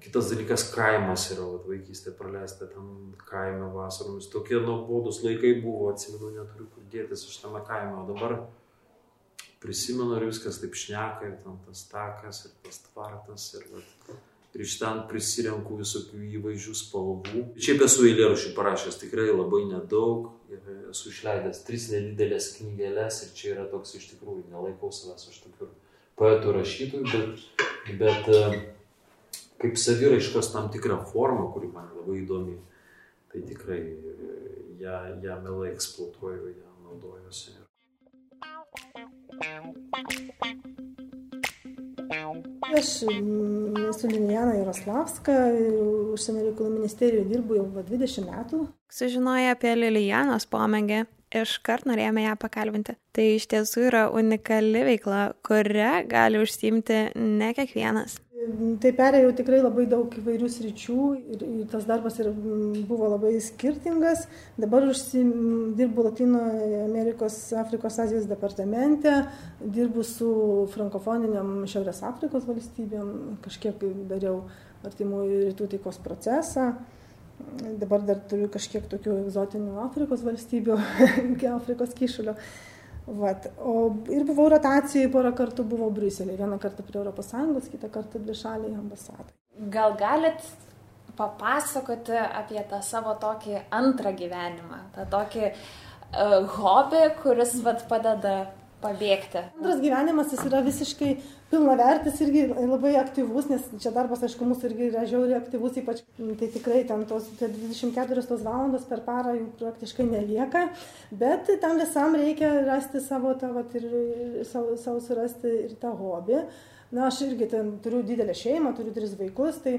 Kitas dalykas - kaimas yra, vat, vaikystė praleista ten kaime vasaromis. Tokie nuobodus laikai buvo, atsimenu, neturiu kur dėtis iš tame kaime, o dabar prisimenu ir viskas taip šneka, ir ten tas takas, ir tas tvartas, ir, vat, ir iš ten prisirenku visokių įvaizdžių spalvų. Šiaip esu eilėraščių parašęs tikrai labai nedaug, ir esu išleidęs tris nedidelės knygelės, ir čia yra toks iš tikrųjų, nelaikau savęs aš tokiu poetų rašytojų, bet, bet e, kaip saviraiškos tam tikrą formą, kuri man labai įdomi, tai tikrai e, ją, ją mielai eksploatuoju, ją naudojuosi. Aš esu Linijana Jaroslavska, užsienio reikalų ministerijoje dirbu jau 20 metų. Sužinoję apie Lilijanos pomėgį, iškart norėjome ją pakalbinti. Tai iš tiesų yra unikali veikla, kuria gali užsimti ne kiekvienas. Tai perėjau tikrai labai daug įvairių sričių ir, ir tas darbas ir buvo labai skirtingas. Dabar užsim, dirbu Latino Amerikos, Afrikos, Azijos departamente, dirbu su frankofoniniam Šiaurės Afrikos valstybėm, kažkiek dariau artimųjų rytų taikos procesą. Dabar dar turiu kažkiek tokių egzotinių Afrikos valstybių, Afrikos kišulio. Vat. O ir buvau rotacijai, porą kartų buvau Briuselėje, vieną kartą prie ES, kitą kartą dvišaliai ambasadai. Gal galit papasakoti apie tą savo tokį antrą gyvenimą, tą tokį uh, hobį, kuris vat, padeda pabėgti. Antras gyvenimas jis yra visiškai pilnavertis irgi labai aktyvus, nes čia darbas, aišku, mūsų irgi yra žiauriai aktyvus, ypač tai tikrai ten tos 24 tos valandos per parą jų praktiškai nelieka, bet tam visam reikia rasti savo tą, vat, ir savo, savo surasti ir tą hobį. Na, aš irgi ten turiu didelę šeimą, turiu tris vaikus, tai,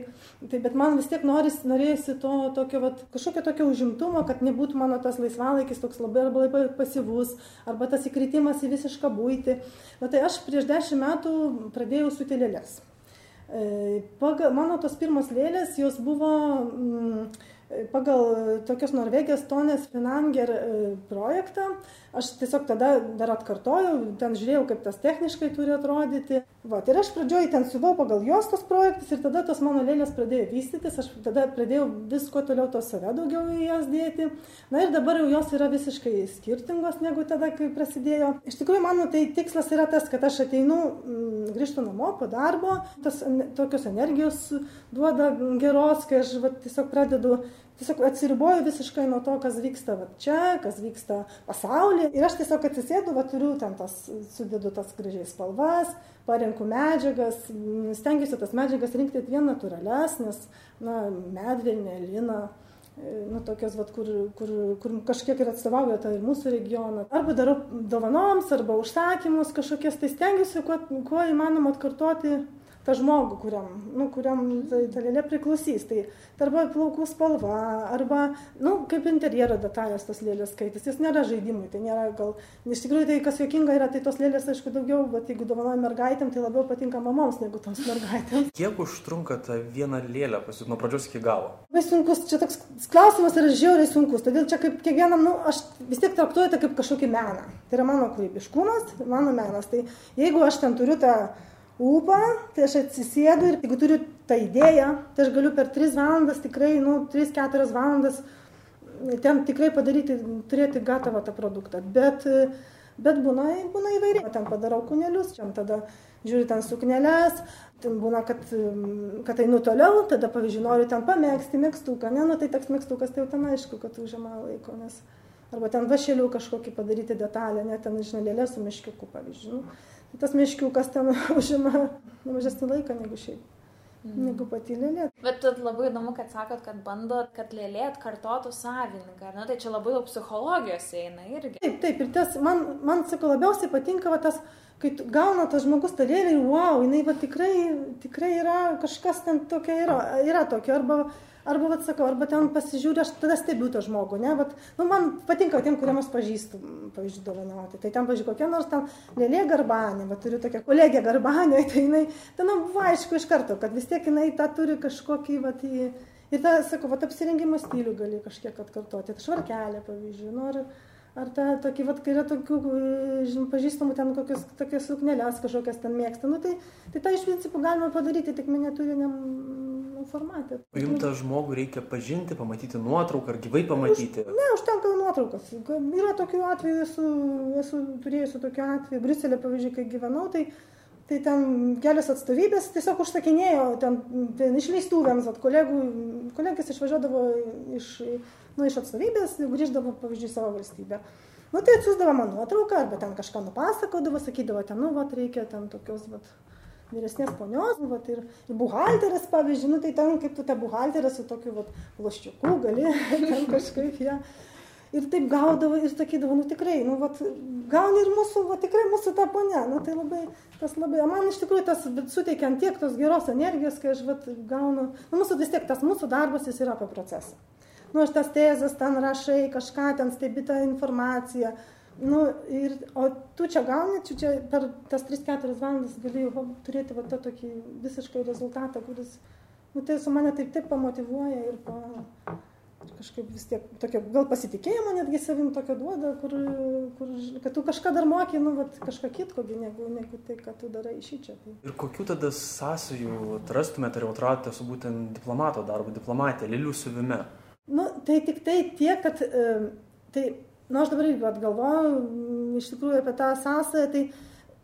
tai bet man vis tiek noris, norėjusi to tokio, vat, kažkokio tokio užimtumo, kad nebūtų mano tas laisvalaikis toks labai arba labai pasyvus, arba tas įkritimas į visišką būtį. Na tai aš prieš dešimt metų pradėjau su telėlės. E, pagal mano tos pirmos lėlės, jos buvo... Mm, pagal tokios Norvegijos Tonės Finanger e, projektą. Aš tiesiog tada dar atkartojau, ten žiūrėjau, kaip tas techniškai turi atrodyti. Va, ir aš pradžioj ten siuvau pagal jos tos projektus ir tada tos mano lėlės pradėjo vystytis, aš tada pradėjau visko toliau to save daugiau į jas dėti. Na ir dabar jau jos yra visiškai skirtingos negu tada, kai prasidėjo. Iš tikrųjų, mano tai tikslas yra tas, kad aš ateinu, mm, grįžtu namo po darbo, tas tokios energijos duoda geros, kai aš va, tiesiog pradedu tiesiog atsiriboju visiškai nuo to, kas vyksta va, čia, kas vyksta pasaulyje. Ir aš tiesiog atsisėdu, va, turiu ten tas, sudedu tas gražiai spalvas, parenku medžiagas, stengiuosi tas medžiagas rinkti vien natūrales, nes, na, medvilnė, lina, e, nu, tokios, vat, kur, kur, kur kažkiek ir atstovauja tą ir mūsų regioną. Arba darau dovanoms, arba užsakymus kažkokias, tai stengiuosi kuo, kuo įmanoma atkartoti tą žmogų, kuriam, nu, kuriam ta, ta lėlė priklausys. Tai arba plaukų spalva, arba, nu, kaip interjero detalės tos lėlės skaitis. Jis nėra žaidimui, tai nėra gal, iš tikrųjų tai kas juokinga yra, tai tos lėlės, aišku, daugiau, bet jeigu dovanoja mergaitėm, tai labiau patinka mamoms negu toms mergaitėms. Kiek užtrunka ta viena lėlė pas jūs nuo pradžios iki galo? Labai sunkus, čia toks klausimas yra žiauriai sunkus, todėl čia kaip kiekvienam, nu, aš vis tiek traktuoju tai kaip kažkokį meną. Tai yra mano kūrybiškumas, mano menas. Tai jeigu aš ten turiu tą ūpą, tai aš atsisėdu ir jeigu turiu tą idėją, tai aš galiu per 3 valandas tikrai, nu, 3-4 valandas ten tikrai padaryti, turėti gatavą tą produktą. Bet, bet būna, būna įvairiai. Ten padarau kunelius, čia tada žiūri ten suknelės, ten būna, kad, kad einu toliau, tada, pavyzdžiui, noriu ten pamėgsti mėgstuką, ne, nu tai toks mėgstukas, tai jau ten aišku, kad užima laiko, nes arba ten vašelių kažkokį padaryti detalę, net ten, žinai, lėlė su miškiuku, pavyzdžiui. Nu, tas miškiukas ten užima mažesnį laiką negu šiaip. Mm. Negu pati lėlė. Bet labai įdomu, kad sakot, kad bandot, kad lėlė atkartotų savininką. Na, tai čia labai daug psichologijos eina irgi. Taip, taip, ir tas, man, man sako, labiausiai patinka va, tas, kai gauna tas žmogus tą lėlę ir wow, jinai va tikrai, tikrai yra kažkas ten tokia yra, yra tokia. Arba Arba, vat, sakau, arba ten pasižiūriu, aš tada stebiu tą žmogų, ne, vat, nu, man patinka tiem, kuriem aš pažįstu, pavyzdžiui, dovanoti. Tai ten, pavyzdžiui, kokia nors ten lėlė garbanė, va, turiu tokią kolegę garbanę, tai jinai, ten, nu, buvo aišku iš karto, kad vis tiek jinai tą turi kažkokį, va, į... ir tą, sakau, va, apsirengimo stilių gali kažkiek atkartoti, tai švarkelė, pavyzdžiui, nu, ar, ar ta, tokį, va, kai yra tokių, žinoma, pažįstamų ten kokias, tokias suknelės kažkokias ten mėgsta, nu, tai, tai tą iš principo galima padaryti tik miniatūriniam formate. O jums tą žmogų reikia pažinti, pamatyti nuotrauką ar gyvai pamatyti? Už, ne, užtenka nuotraukas. Yra tokių atvejų, esu, esu turėjusi tokių atvejų. Briuselė, pavyzdžiui, kai gyvenau, tai, tai ten kelios atstovybės tiesiog užsakinėjo ten, ten išleistuvėms, kolegų, kolegas išvažiuodavo iš, nu, iš atstovybės, grįždavo, pavyzdžiui, savo valstybę. Nu, tai atsiųsdavo man nuotrauką, arba ten kažką nupasakodavo, sakydavo, ten, nu, va, reikia ten tokios, va, vyresnės ponios, nu, vat, ir, ir buhalteris, pavyzdžiui, nu, tai ten kaip tu tą buhalterę su tokiu vat, plaščiuku gali ten kažkaip ją. Ir taip gaudavo ir sakydavo, nu tikrai, nu, vat, gauni ir mūsų, va, tikrai mūsų tą ponę, nu, tai labai, tas labai, man iš tikrųjų tas suteikia tiek tos geros energijos, kai aš vat, gaunu, nu, mūsų vis tiek tas mūsų darbas jis yra apie procesą. Nu, aš tas tezas ten rašai, kažką ten stebi tą informaciją, Nu, ir, o tu čia gauni, čia, čia per tas 3-4 valandas gali jau turėti va, tą tokį visiškai rezultatą, kuris, nu, tai su mane taip taip pamotivuoja ir pa, ir kažkaip vis tiek tokio, gal pasitikėjimo netgi savim tokio duoda, kur, kur, kad tu kažką dar moki, nu, vat, kažką kitko, negu, negu tai, ką tu darai iš čia. Tai. Ir kokių tada sąsajų atrastumėte ar jau atradote su būtent diplomato darbu, diplomatė, Lilių suvime? Nu, tai tik tai tiek, kad tai nu aš dabar irgi galvoju mm, iš tikrųjų apie tą sąsąją, tai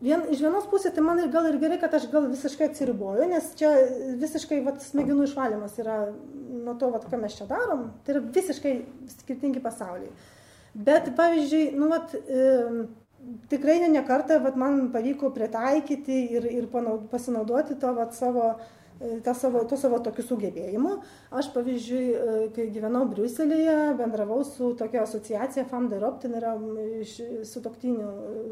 vien, iš vienos pusės tai man ir gal ir gerai, kad aš gal visiškai atsiriboju, nes čia visiškai vat, smegenų išvalymas yra nuo to, vat, ką mes čia darom, tai yra visiškai skirtingi pasauliai. Bet pavyzdžiui, nu, vat, e, tikrai ne, ne kartą vat, man pavyko pritaikyti ir, ir panaud, pasinaudoti to vat, savo tą savo, to savo tokiu sugebėjimu. Aš, pavyzdžiui, e, kai gyvenau Briuselėje, bendravau su tokia asociacija FAM d'Europe, tai yra sutoktinių, e,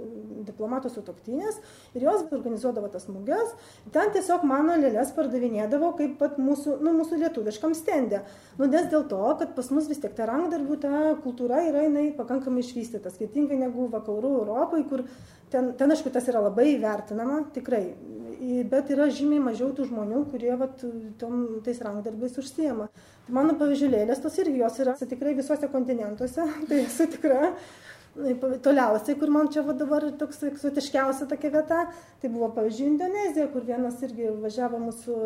diplomatų sutoktinės, ir jos organizuodavo tas muges. Ten tiesiog mano lėlės pardavinėdavo kaip pat mūsų, nu, mūsų lietuviškam stendė. Nu, nes dėl to, kad pas mus vis tiek ta rankdarbių, ta kultūra yra jinai pakankamai išvystyta, skirtingai negu vakarų Europai, kur ten, ten aišku, tas yra labai vertinama, tikrai bet yra žymiai mažiau tų žmonių, kurie vat, tom, tais rankdarbiais užsiema. Tai mano pavyzdžiulėlės tos irgi jos yra tikrai visuose kontinentuose, tai esu tikra. Toliausiai, kur man čia va dabar toks eksotiškiausia tokia vieta, tai buvo, pavyzdžiui, Indonezija, kur vienas irgi važiavo mūsų,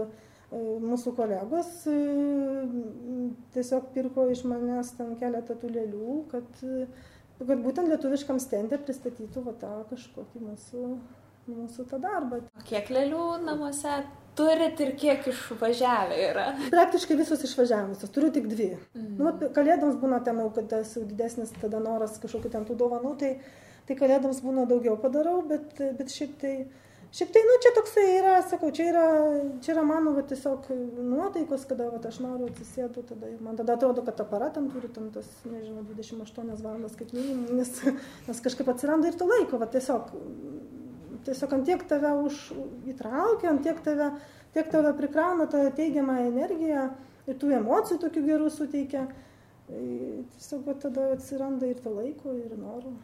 mūsų kolegos, tiesiog pirko iš manęs ten keletą tų lėlių, kad, kad būtent lietuviškam stendė pristatytų va tą kažkokį mūsų mūsų tą darbą. O kiek lėlių namuose turit ir kiek išvažiavę yra? Praktiškai visos išvažiavusios, turiu tik dvi. Mm. Nu, kalėdoms būna ten, kad tas didesnis tada noras kažkokiu ten tų dovanų, tai, tai kalėdoms būna daugiau padarau, bet, bet šiaip tai... Šiaip tai, nu, čia toksai yra, sakau, čia yra, čia yra mano, va, tiesiog nuotaikos, kada, va, aš noriu atsisėdu, tada man tada atrodo, kad aparatam turi tam tas, nežinau, 28 valandas kaip minimum, nes, nes kažkaip atsiranda ir to laiko, va, tiesiog tiesiog ant tiek tave už įtraukia, ant tiek tave, tiek tave prikrauna tą teigiamą energiją ir tų emocijų tokių gerų suteikia. Tai tiesiog tada atsiranda ir to laiko, ir norų.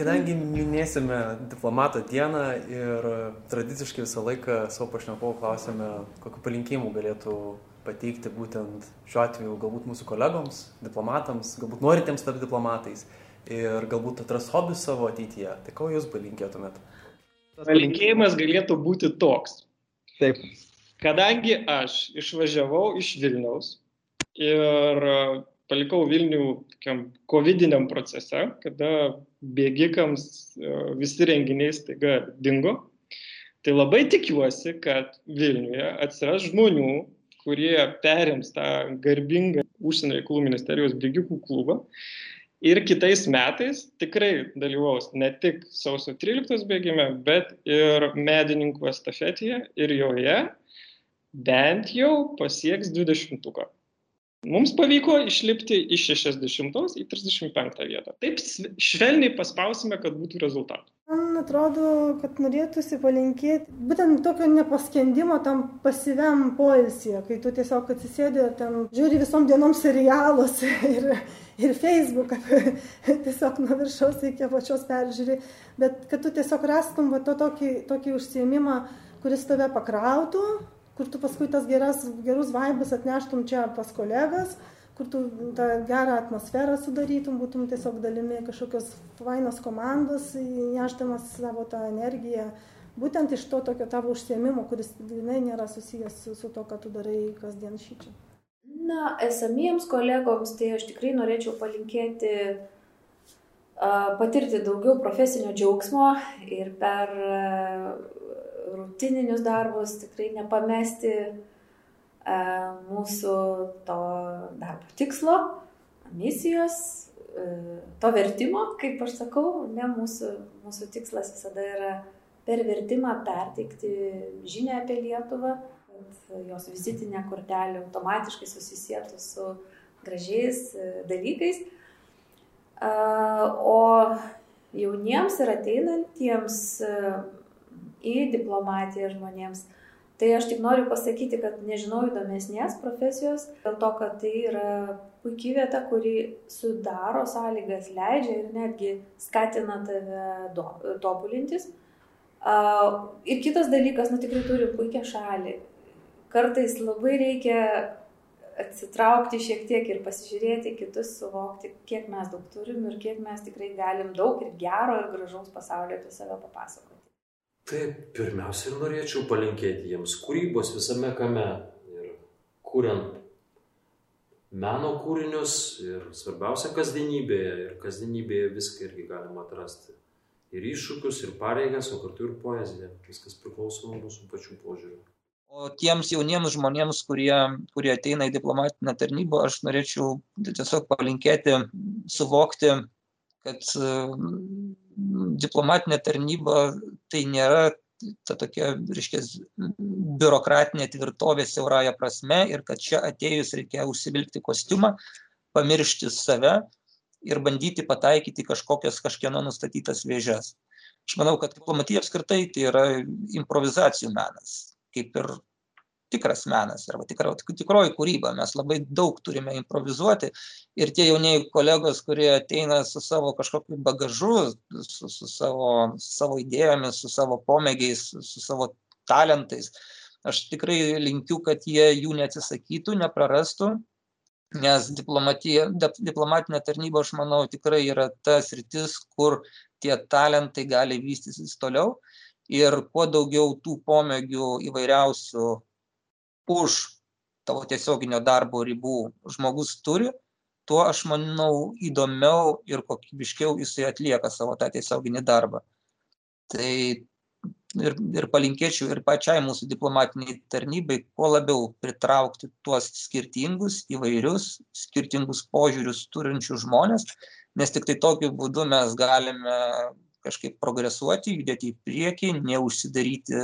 Kadangi minėsime diplomato dieną ir tradiciškai visą laiką savo pašnekovų klausėme, kokiu palinkėjimu galėtų pateikti būtent šiuo atveju galbūt mūsų kolegoms, diplomatams, galbūt norintiems tapti diplomatais ir galbūt atras hobius savo ateityje. Tai ko jūs palinkėtumėt? Palinkėjimas galėtų būti toks. Taip. Kadangi aš išvažiavau iš Vilniaus ir palikau Vilnių tokiam covidiniam procese, kada bėgikams e, visi renginiai staiga dingo. Tai labai tikiuosi, kad Vilniuje atsiras žmonių, kurie perims tą garbingą užsienio reikalų ministerijos bėgikų klubą ir kitais metais tikrai dalyvaus ne tik sausio 13 bėgime, bet ir medininkų estafetėje ir joje bent jau pasieks 20 -tuką. Mums pavyko išlipti iš 60 į 35 vietą. Taip švelniai paspausime, kad būtų rezultatų. Atrodo, kad norėtųsi palinkėti būtent tokio nepaskendimo tam pasyviam poilsėje, kai tu tiesiog atsisėdė ten, žiūri visom dienom serialus ir, ir Facebook, tiesiog nuo viršaus iki apačios peržiūri, bet kad tu tiesiog rastum va, to tokį, tokį užsiemimą, kuris tave pakrautų, kur tu paskui tas geras, gerus vaibus atneštum čia pas kolegas, kur tu tą gerą atmosferą sudarytum, būtum tiesiog dalimi kažkokios fainos komandos, nešdamas savo tą energiją, būtent iš to tokio tavo užsiemimo, kuris grinai nėra susijęs su, su to, ką tu darai kasdien šyčia. Na, esamiems kolegoms tai aš tikrai norėčiau palinkėti uh, patirti daugiau profesinio džiaugsmo ir per uh, rutininius darbus, tikrai nepamesti e, mūsų to darbo tikslo, misijos, e, to vertimo, kaip aš sakau, ne mūsų, mūsų tikslas visada yra per vertimą perteikti žinę apie Lietuvą, kad jos vizitinė kortelė automatiškai susisėtų su gražiais e, dalykais. O jauniems ir ateinantiems į diplomatiją žmonėms. Tai aš tik noriu pasakyti, kad nežinau įdomesnės profesijos, dėl to, kad tai yra puikiai vieta, kuri sudaro sąlygas, leidžia ir netgi skatina tave do, tobulintis. Ir kitas dalykas, nu tikrai turim puikią šalį. Kartais labai reikia atsitraukti šiek tiek ir pasižiūrėti kitus, suvokti, kiek mes daug turim ir kiek mes tikrai galim daug ir gero ir gražaus pasaulio apie save papasakoti. Taip, pirmiausia, ir norėčiau palinkėti jiems kūrybos visame kame ir kuriant meno kūrinius ir svarbiausia kasdienybėje ir kasdienybėje viską irgi galima atrasti. Ir iššūkius, ir pareigas, o kartu ir poeziją. Viskas priklauso nuo mūsų pačių požiūrių. O tiems jauniems žmonėms, kurie, kurie ateina į diplomatinę tarnybą, aš norėčiau tiesiog palinkėti suvokti, kad diplomatinė tarnyba tai nėra ta tokia, reiškia, biurokratinė tvirtovė siaurąją prasme ir kad čia atėjus reikia užsivilkti kostiumą, pamiršti save ir bandyti pataikyti kažkokias kažkieno nustatytas vėžes. Aš manau, kad diplomatija apskritai tai yra improvizacijų menas, kaip ir tikras menas arba tikra, tikroji kūryba. Mes labai daug turime improvizuoti ir tie jaunieji kolegos, kurie ateina su savo kažkokiu bagažu, su, su, savo, savo idėjomis, su savo pomėgiais, su savo talentais, aš tikrai linkiu, kad jie jų neatsisakytų, neprarastų. Nes diplomatinė tarnyba, aš manau, tikrai yra tas rytis, kur tie talentai gali vystytis toliau ir kuo daugiau tų pomėgių įvairiausių už tavo tiesioginio darbo ribų žmogus turi, tuo aš manau įdomiau ir kokybiškiau jisai atlieka savo tą tiesioginį darbą. Tai ir, ir palinkėčiau ir pačiai mūsų diplomatiniai tarnybai kuo labiau pritraukti tuos skirtingus, įvairius, skirtingus požiūrius turinčius žmonės, nes tik tai tokiu būdu mes galime kažkaip progresuoti, judėti į priekį, neužsidaryti,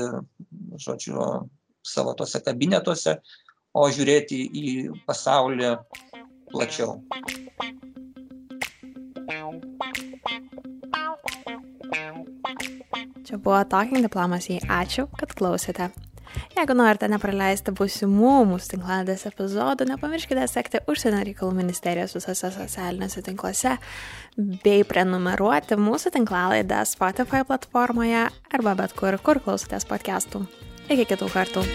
žodžiu, savo tuose kabinetuose, o žiūrėti į pasaulį plačiau. Čia buvo Talking Diplomacy. Ačiū, kad klausėte. Jeigu norite nepraleisti būsimų mūsų tinkladės epizodų, nepamirškite sekti užsienio reikalų ministerijos visose socialiniuose tinkluose bei prenumeruoti mūsų tinklalaidą Spotify platformoje arba bet kur, kur klausotės podcastų. Iki kitų kartų.